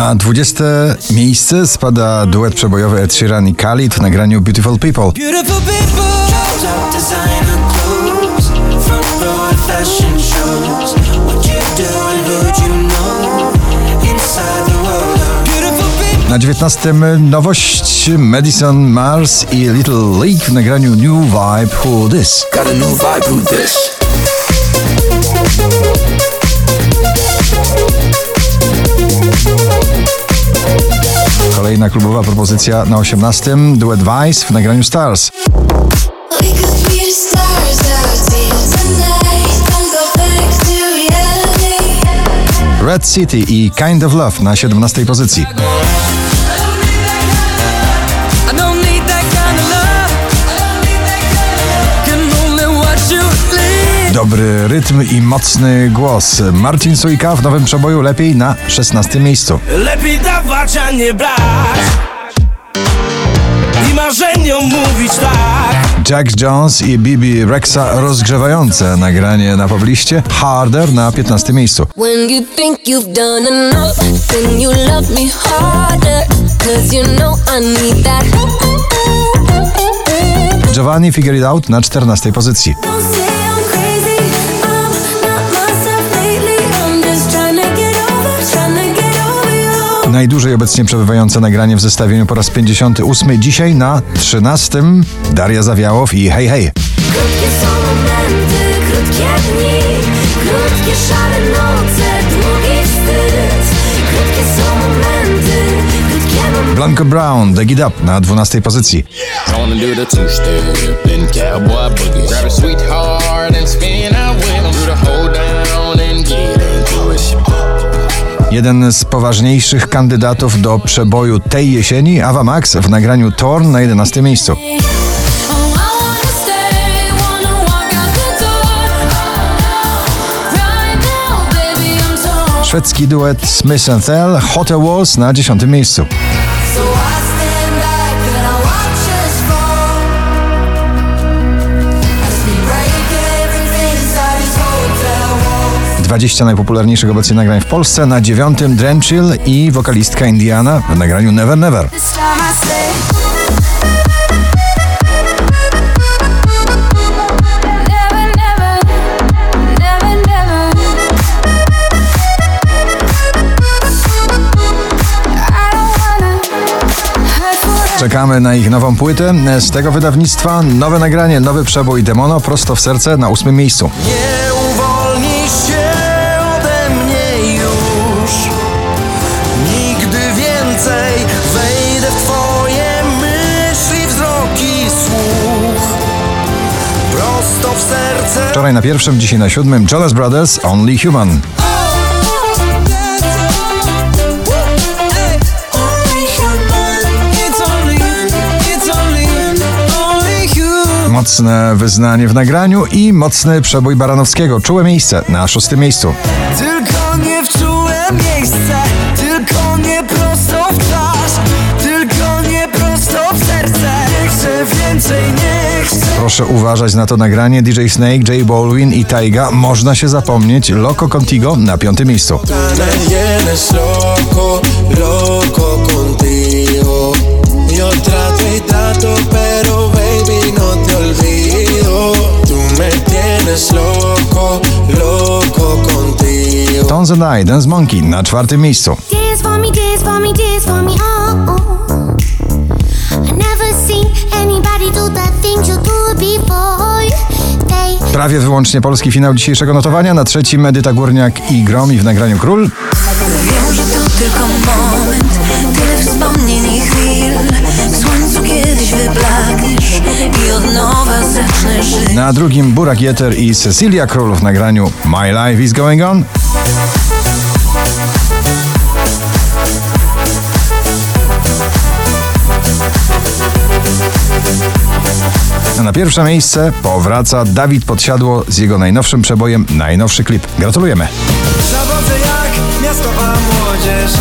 Na 20 miejsce spada duet przebojowy Ed Sheeran i Khalid w nagraniu Beautiful People. Beautiful. Na 19 nowość Madison Mars i Little League w nagraniu New Vibe Who This. Kolejna klubowa propozycja na 18 duet Vice w nagraniu Stars. Red City i Kind of Love na 17 pozycji. Dobry rytm i mocny głos. Marcin Sujka w nowym przeboju lepiej na 16 miejscu. Lepiej dawać, a nie brać I marzeniom mówić tak Jack Jones i Bibi Rexa rozgrzewające nagranie na pobliście. Harder na 15 miejscu. When you think you've done enough, then you love me harder. Cause you know I need that. Giovanni Figure It Out na 14 pozycji. Najdłużej obecnie przebywające nagranie w zestawieniu po raz 58. Dzisiaj na 13. Daria Zawiałow i Hej Hej. Krótkie są momenty, krótkie dni, krótkie szare noce, długi wstyd. Krótkie są momenty, krótkie momenty. Blanco Brown, The Get Up na 12 pozycji. I Jeden z poważniejszych kandydatów do przeboju tej jesieni, Ava Max w nagraniu Torn na 11 miejscu. Szwedzki duet Smith Tell, Hotel Walls na 10 miejscu. 20 najpopularniejszych obecnie nagrań w Polsce. Na 9 Drenchill i wokalistka Indiana w nagraniu Never Never. Czekamy na ich nową płytę. Z tego wydawnictwa nowe nagranie, nowy przebój Demono prosto w serce na ósmym miejscu. Prosto w serce Wczoraj na pierwszym, dzisiaj na siódmym Jonas Brothers Only Human. Mocne wyznanie w nagraniu i mocny przebój Baranowskiego. Czułe miejsce na szóstym miejscu. Tylko nie wczułe miejsce Proszę uważać na to nagranie DJ Snake, J Balwin i Taiga. Można się zapomnieć. Loco Contigo na piątym miejscu. Me tienes loco, loco contigo. Yo trato y no te olvido. Tú me tienes loco, loco contigo. Tones and I, Dance Monkey na czwartym miejscu. Oh, oh. Never seen anybody do the things you do Prawie wyłącznie polski finał dzisiejszego notowania. Na trzecim Edyta Górniak i Gromi w nagraniu Król. Wiem, że to tylko moment Tyle wspomnień i chwil W słońcu kiedyś wyblakniesz I od nowa zacznę żyć Na drugim Burak Jeter i Cecilia Król w nagraniu My Life is Going On. Na pierwsze miejsce powraca Dawid Podsiadło z jego najnowszym przebojem Najnowszy klip. Gratulujemy. Zawodzę jak miastowa młodzież